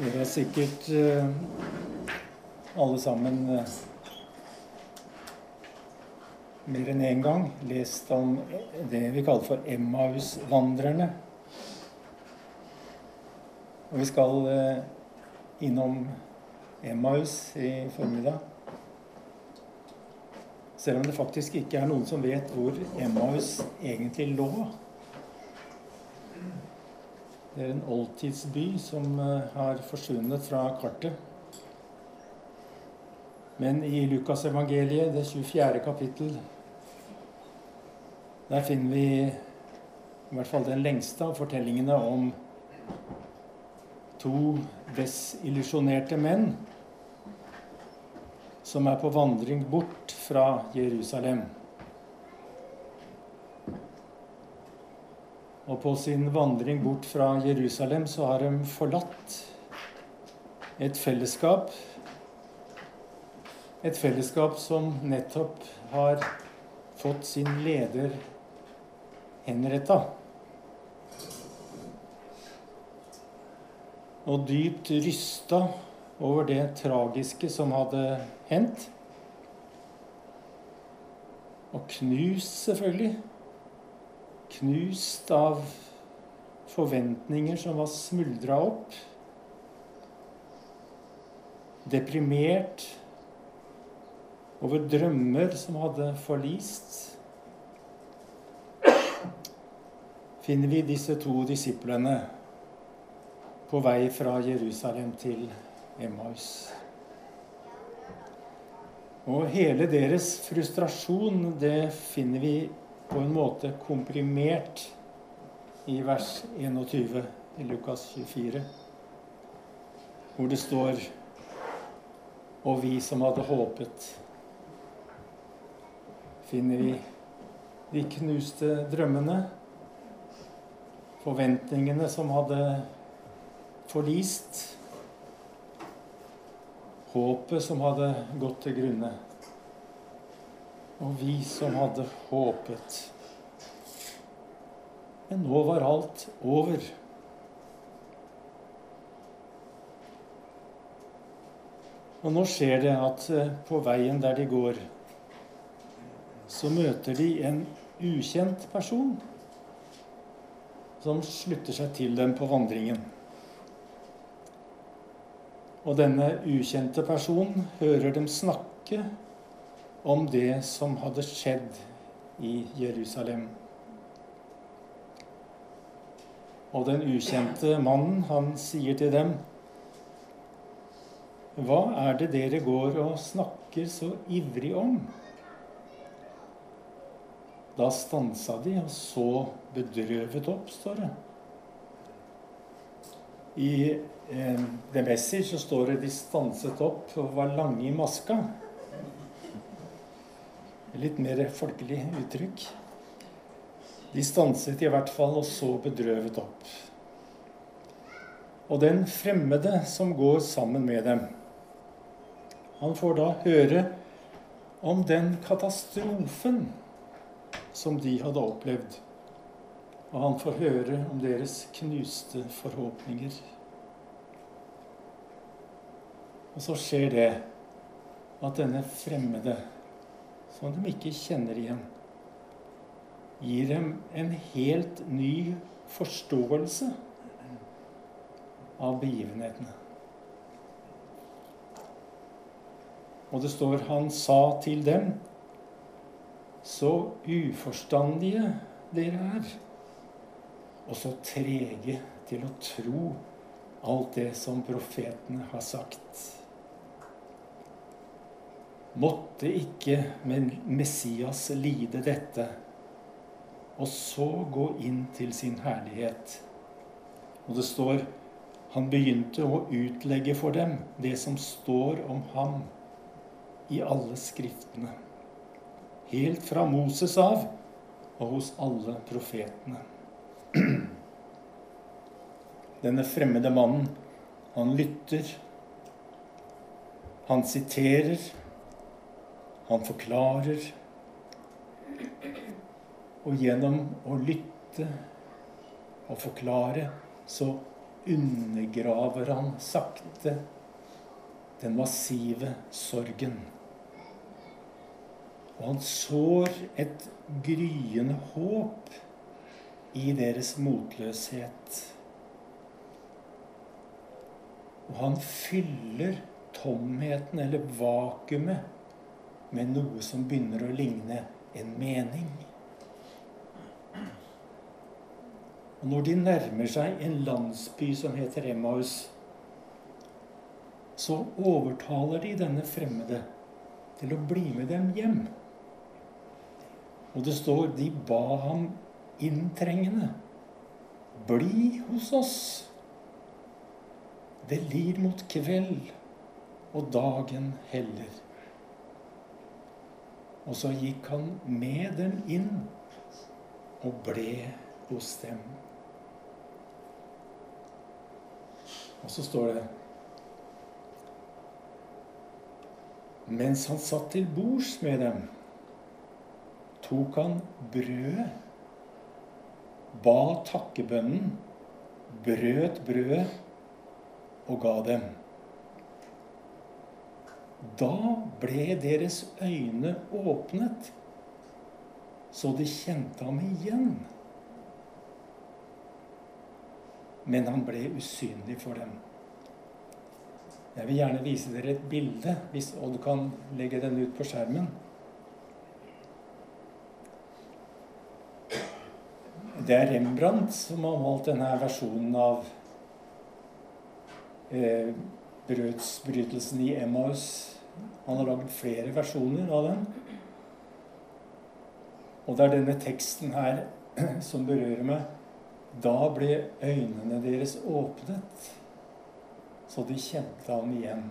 Dere har sikkert eh, alle sammen eh, mer enn én gang lest om det vi kaller for Emmaus-vandrerne. Og vi skal eh, innom Emmaus i formiddag. Selv om det faktisk ikke er noen som vet hvor Emmaus egentlig lå. Det er en oldtidsby som eh, har forsvunnet fra kartet. Men i Lukasevangeliet, det 24. kapittel, der finner vi i hvert fall den lengste av fortellingene om to desillusjonerte menn som er på vandring bort fra Jerusalem. Og på sin vandring bort fra Jerusalem så har de forlatt et fellesskap. Et fellesskap som nettopp har fått sin leder henretta. Og dypt rysta over det tragiske som hadde hendt. Og knust, selvfølgelig knust av forventninger som var smuldra opp. Deprimert over drømmer som hadde forlist. Finner vi disse to disiplene på vei fra Jerusalem til Emmaus. Og hele deres frustrasjon, det finner vi på en måte komprimert i vers 21 i Lukas 24, hvor det står Og vi som hadde håpet, finner vi de knuste drømmene, forventningene som hadde forlist, håpet som hadde gått til grunne og vi som hadde håpet. Men nå var alt over. Og nå skjer det at eh, på veien der de går, så møter de en ukjent person som slutter seg til dem på vandringen. Og denne ukjente personen hører dem snakke om det som hadde skjedd i Jerusalem. Og den ukjente mannen, han sier til dem Hva er det dere går og snakker så ivrig om? Da stansa de og så bedrøvet opp, står det. I eh, The Message så står det de stanset opp og var lange i maska. Litt mer folkelig uttrykk. De stanset i hvert fall og så bedrøvet opp. Og den fremmede som går sammen med dem, han får da høre om den katastrofen som de hadde opplevd. Og han får høre om deres knuste forhåpninger. Og så skjer det at denne fremmede som de ikke kjenner igjen. Gir dem en helt ny forståelse av begivenhetene. Og det står han sa til dem så uforstandige dere er, og så trege til å tro alt det som profetene har sagt. Måtte ikke Messias lide dette, og så gå inn til sin herlighet. Og det står han begynte å utlegge for dem det som står om ham i alle skriftene. Helt fra Moses av og hos alle profetene. Denne fremmede mannen, han lytter. Han siterer han forklarer. Og gjennom å lytte og forklare, så undergraver han sakte den massive sorgen. Og han sår et gryende håp i deres motløshet. Og han fyller tomheten eller vakuumet med noe som begynner å ligne en mening. Og når de nærmer seg en landsby som heter Emmaus, så overtaler de denne fremmede til å bli med dem hjem. Og det står de ba ham inntrengende bli hos oss. Det lir mot kveld, og dagen heller. Og så gikk han med dem inn og ble hos dem. Og så står det Mens han satt til bords med dem, tok han brødet, ba takkebønnen, brøt brødet og ga dem. Da ble deres øyne åpnet, så de kjente ham igjen. Men han ble usynlig for dem. Jeg vil gjerne vise dere et bilde, hvis Odd kan legge den ut på skjermen. Det er Rembrandt som har malt denne versjonen av eh, brødsbrytelsen i Emmaus. Han har laget flere versjoner av den. Og det er denne teksten her som berører meg. Da ble øynene deres åpnet, så de kjente ham igjen.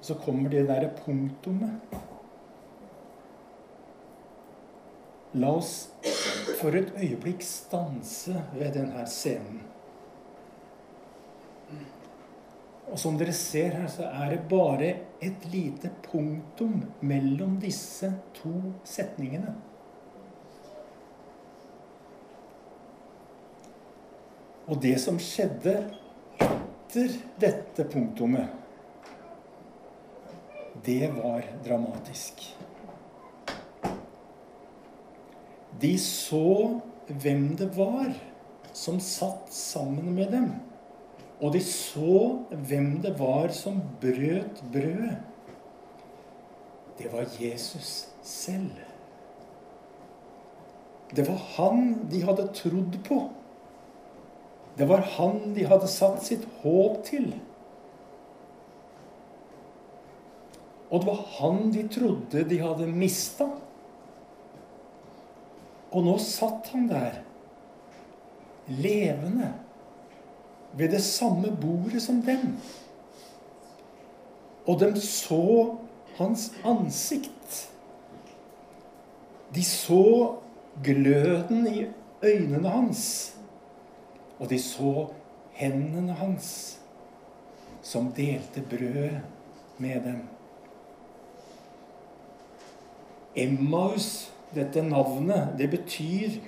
Så kommer det derre punktumet. La oss for et øyeblikk stanse ved denne scenen. Og som dere ser her, så er det bare et lite punktum mellom disse to setningene. Og det som skjedde etter dette punktumet, det var dramatisk. De så hvem det var som satt sammen med dem. Og de så hvem det var som brøt brødet. Det var Jesus selv. Det var han de hadde trodd på. Det var han de hadde satt sitt håp til. Og det var han de trodde de hadde mista. Og nå satt han der, levende ved det samme bordet som dem. Og de så hans ansikt. De så gløden i øynene hans. Og de så hendene hans, som delte brød med dem. Emmaus, dette navnet, det betyr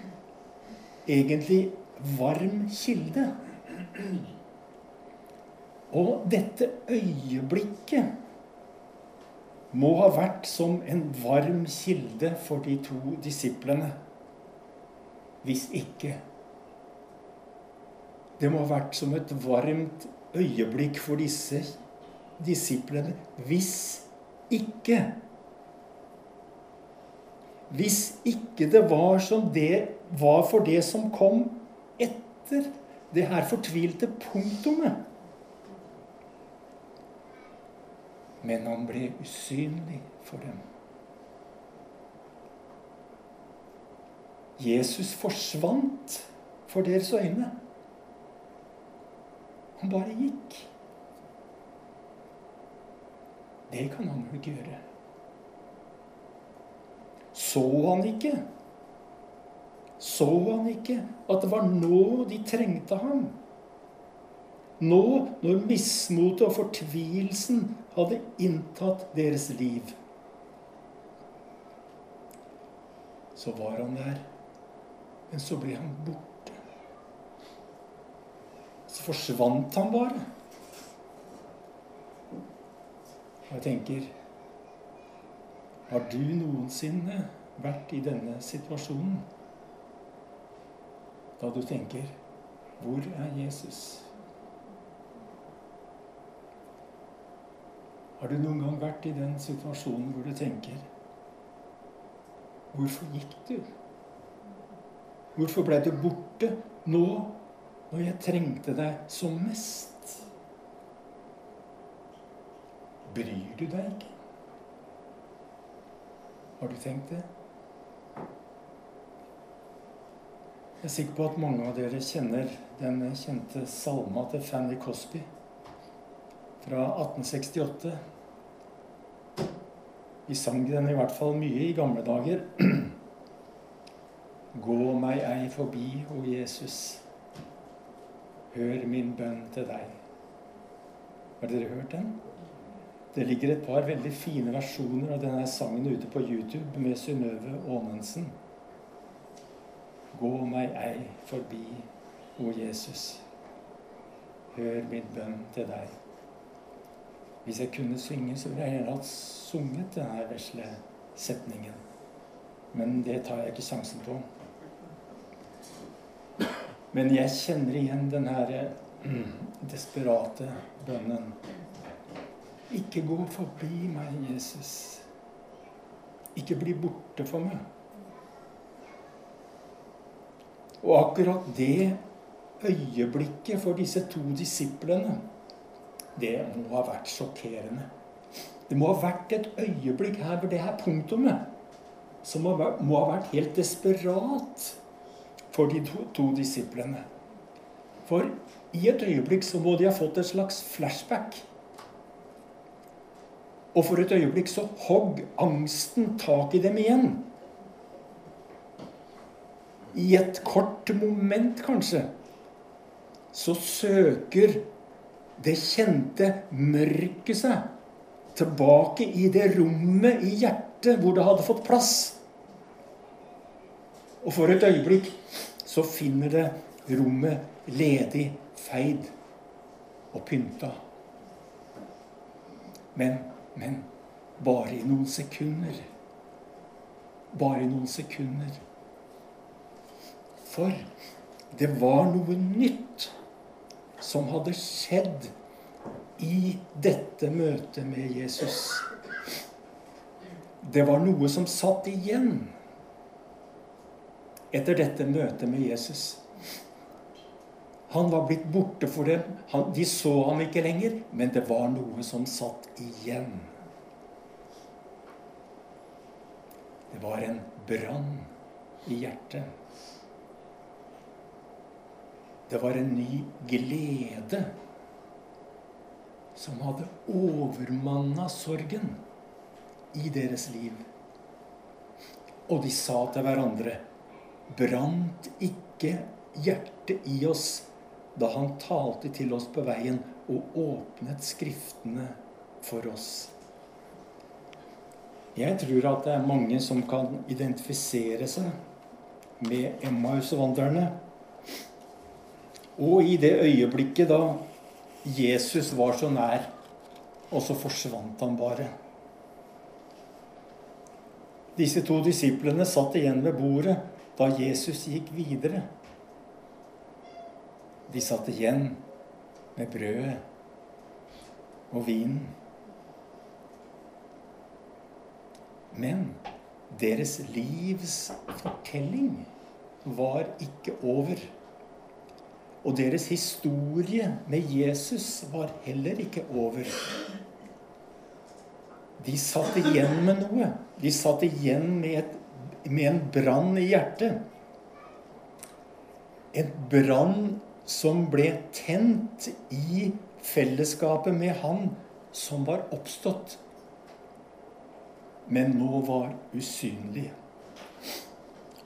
egentlig varm kilde. Og dette øyeblikket må ha vært som en varm kilde for de to disiplene. Hvis ikke Det må ha vært som et varmt øyeblikk for disse disiplene. Hvis ikke Hvis ikke det var som det var for det som kom etter det her fortvilte punktumet. Men han ble usynlig for dem. Jesus forsvant for deres øyne. Han bare gikk. Det kan han jo ikke gjøre. Så han ikke så han ikke at det var nå de trengte ham? Nå, når mismotet og fortvilelsen hadde inntatt deres liv. Så var han der, men så ble han borte. Så forsvant han bare. Og jeg tenker Har du noensinne vært i denne situasjonen? Da du tenker Hvor er Jesus? Har du noen gang vært i den situasjonen hvor du tenker Hvorfor gikk du? Hvorfor ble du borte nå når jeg trengte deg som mest? Bryr du deg ikke? Har du tenkt det? Jeg er sikker på at mange av dere kjenner den kjente salma til Fanny Cosby fra 1868. Vi sang den i hvert fall mye i gamle dager. Gå meg ei forbi, o Jesus. Hør min bønn til deg. Har dere hørt den? Det ligger et par veldig fine versjoner av denne sangen ute på YouTube med Synnøve Aanensen. Gå meg ei forbi, o Jesus. Hør min bønn til deg. Hvis jeg kunne synge, så ville jeg gjerne hatt sunget denne vesle setningen. Men det tar jeg ikke sjansen på. Men jeg kjenner igjen den her mm, desperate bønnen. Ikke gå forbi meg, Jesus. Ikke bli borte for meg. Og akkurat det øyeblikket for disse to disiplene det må ha vært sjokkerende. Det må ha vært et øyeblikk her hvor det her punktumet som må ha vært helt desperat for de to, to disiplene. For i et øyeblikk så må de ha fått et slags flashback. Og for et øyeblikk så hogg angsten tak i dem igjen. I et kort moment, kanskje, så søker det kjente mørket seg tilbake i det rommet i hjertet hvor det hadde fått plass. Og for et øyeblikk så finner det rommet ledig, feid og pynta. Men, men bare i noen sekunder. Bare i noen sekunder. For det var noe nytt som hadde skjedd i dette møtet med Jesus. Det var noe som satt igjen etter dette møtet med Jesus. Han var blitt borte for dem. Han, de så ham ikke lenger, men det var noe som satt igjen. Det var en brann i hjertet. Det var en ny glede som hadde overmanna sorgen i deres liv. Og de sa til hverandre Brant ikke hjertet i oss da han talte til oss på veien og åpnet Skriftene for oss? Jeg tror at det er mange som kan identifisere seg med Emmaus-vandrerne. Og i det øyeblikket da Jesus var så nær, og så forsvant han bare. Disse to disiplene satt igjen ved bordet da Jesus gikk videre. De satt igjen med brødet og vinen. Men deres livs fortelling var ikke over. Og deres historie med Jesus var heller ikke over. De satt igjen med noe. De satt igjen med, et, med en brann i hjertet. En brann som ble tent i fellesskapet med Han som var oppstått, men nå var usynlig.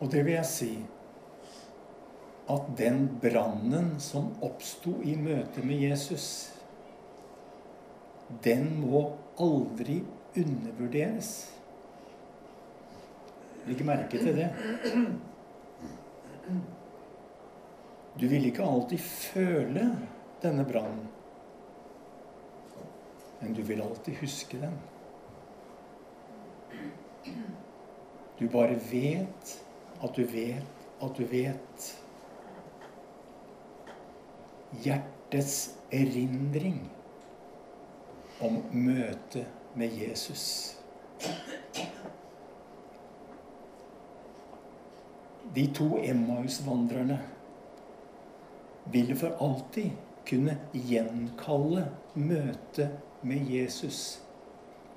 Og det vil jeg si at den brannen som oppsto i møte med Jesus, den må aldri undervurderes. Legg merke til det. Du vil ikke alltid føle denne brannen. Men du vil alltid huske den. Du bare vet at du vet at du vet. Hjertets erindring om møtet med Jesus. De to Emmaus-vandrerne ville for alltid kunne gjenkalle møtet med Jesus,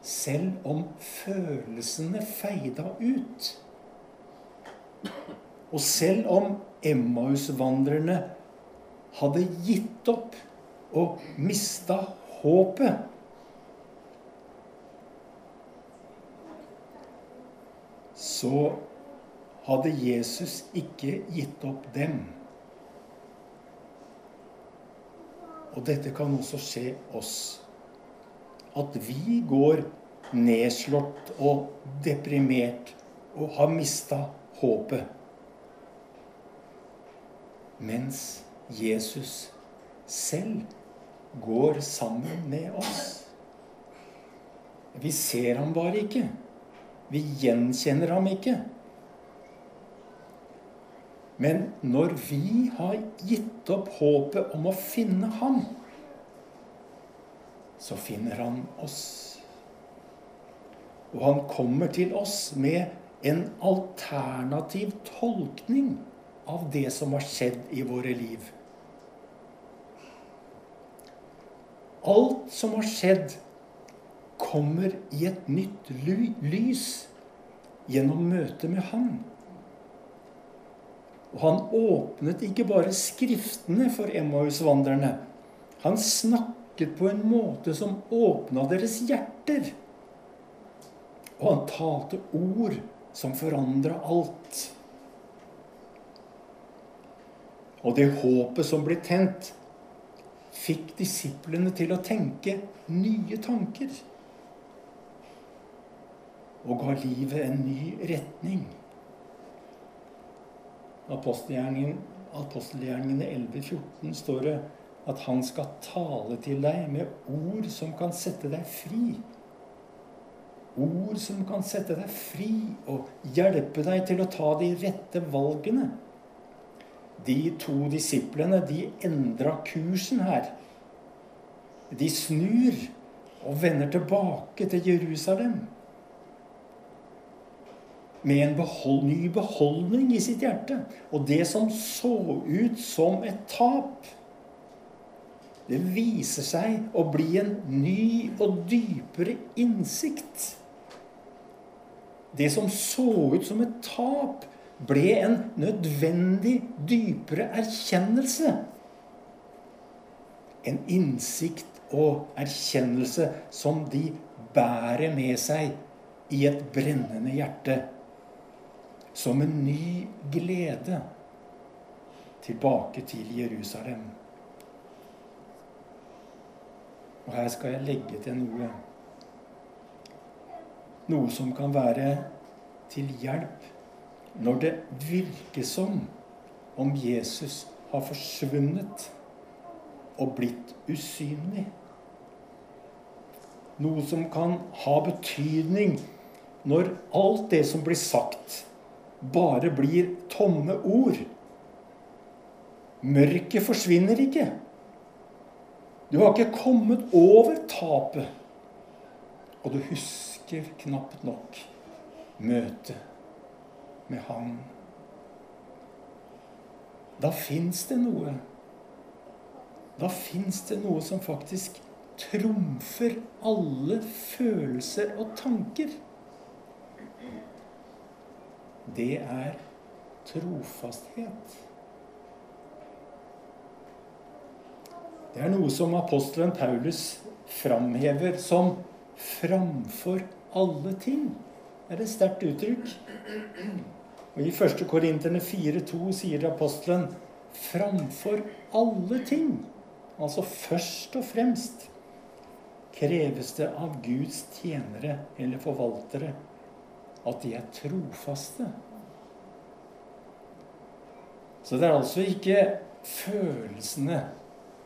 selv om følelsene feida ut. Og selv om Emmaus-vandrerne hadde gitt opp og mista håpet Så hadde Jesus ikke gitt opp dem. Og dette kan også skje oss. At vi går nedslått og deprimert og har mista håpet. Mens Jesus selv går sammen med oss. Vi ser ham bare ikke. Vi gjenkjenner ham ikke. Men når vi har gitt opp håpet om å finne ham, så finner han oss. Og han kommer til oss med en alternativ tolkning av det som har skjedd i våre liv. Alt som har skjedd, kommer i et nytt lys gjennom møtet med Han. Og han åpnet ikke bare Skriftene for Emmaus-vandrerne. Han snakket på en måte som åpna deres hjerter. Og han talte ord som forandra alt. Og det håpet som ble tent, fikk disiplene til å tenke nye tanker. Og ga livet en ny retning apostelgjerningene 11-14 står det at han skal tale til deg med ord som kan sette deg fri. Ord som kan sette deg fri og hjelpe deg til å ta de rette valgene. De to disiplene de endra kursen her. De snur og vender tilbake til Jerusalem med en behold, ny beholdning i sitt hjerte. Og det som så ut som et tap, det viser seg å bli en ny og dypere innsikt. Det som så ut som et tap, ble en nødvendig dypere erkjennelse. En innsikt og erkjennelse som de bærer med seg i et brennende hjerte som en ny glede tilbake til Jerusalem. Og her skal jeg legge til noe Noe som kan være til hjelp når det virker som om Jesus har forsvunnet og blitt usynlig. Noe som kan ha betydning når alt det som blir sagt, bare blir tomme ord. Mørket forsvinner ikke. Du har ikke kommet over tapet. Og du husker knapt nok møtet med Han. Da fins det noe. Da fins det noe som faktisk trumfer alle følelser og tanker det er trofasthet. Det er noe som apostelen Paulus framhever som 'framfor alle ting'. Det er et sterkt uttrykk. Og I 1. Korinterne 4,2 sier apostelen 'framfor alle ting'. Altså først og fremst kreves det av Guds tjenere eller forvaltere at de er trofaste. Så det er altså ikke følelsene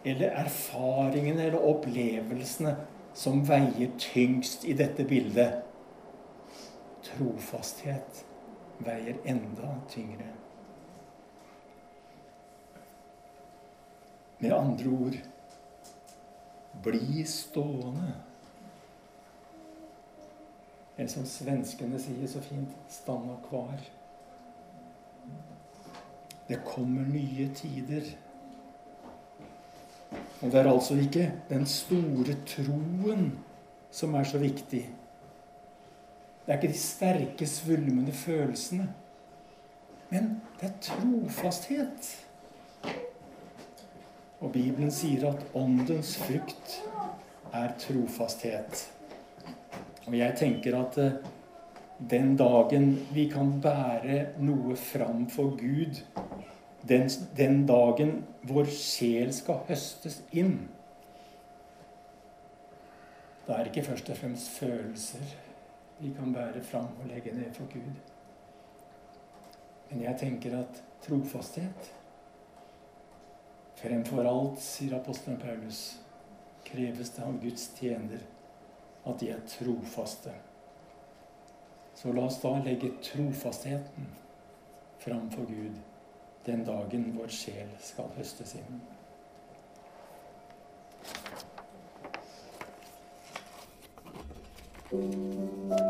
eller erfaringene eller opplevelsene som veier tyngst i dette bildet. Trofasthet veier enda tyngre. Med andre ord bli stående. Eller som svenskene sier så fint 'stanna kvar'. Det kommer nye tider. Og det er altså ikke den store troen som er så viktig. Det er ikke de sterke, svulmende følelsene. Men det er trofasthet. Og Bibelen sier at åndens frukt er trofasthet. Og jeg tenker at eh, den dagen vi kan bære noe fram for Gud, den, den dagen vår sjel skal høstes inn Da er det ikke først og fremst følelser vi kan bære fram og legge ned for Gud. Men jeg tenker at trofasthet Fremfor alt, sier apostelen Paulus, kreves det av Guds tjener at de er trofaste. Så la oss da legge trofastheten framfor Gud den dagen vår sjel skal høstes inn. thank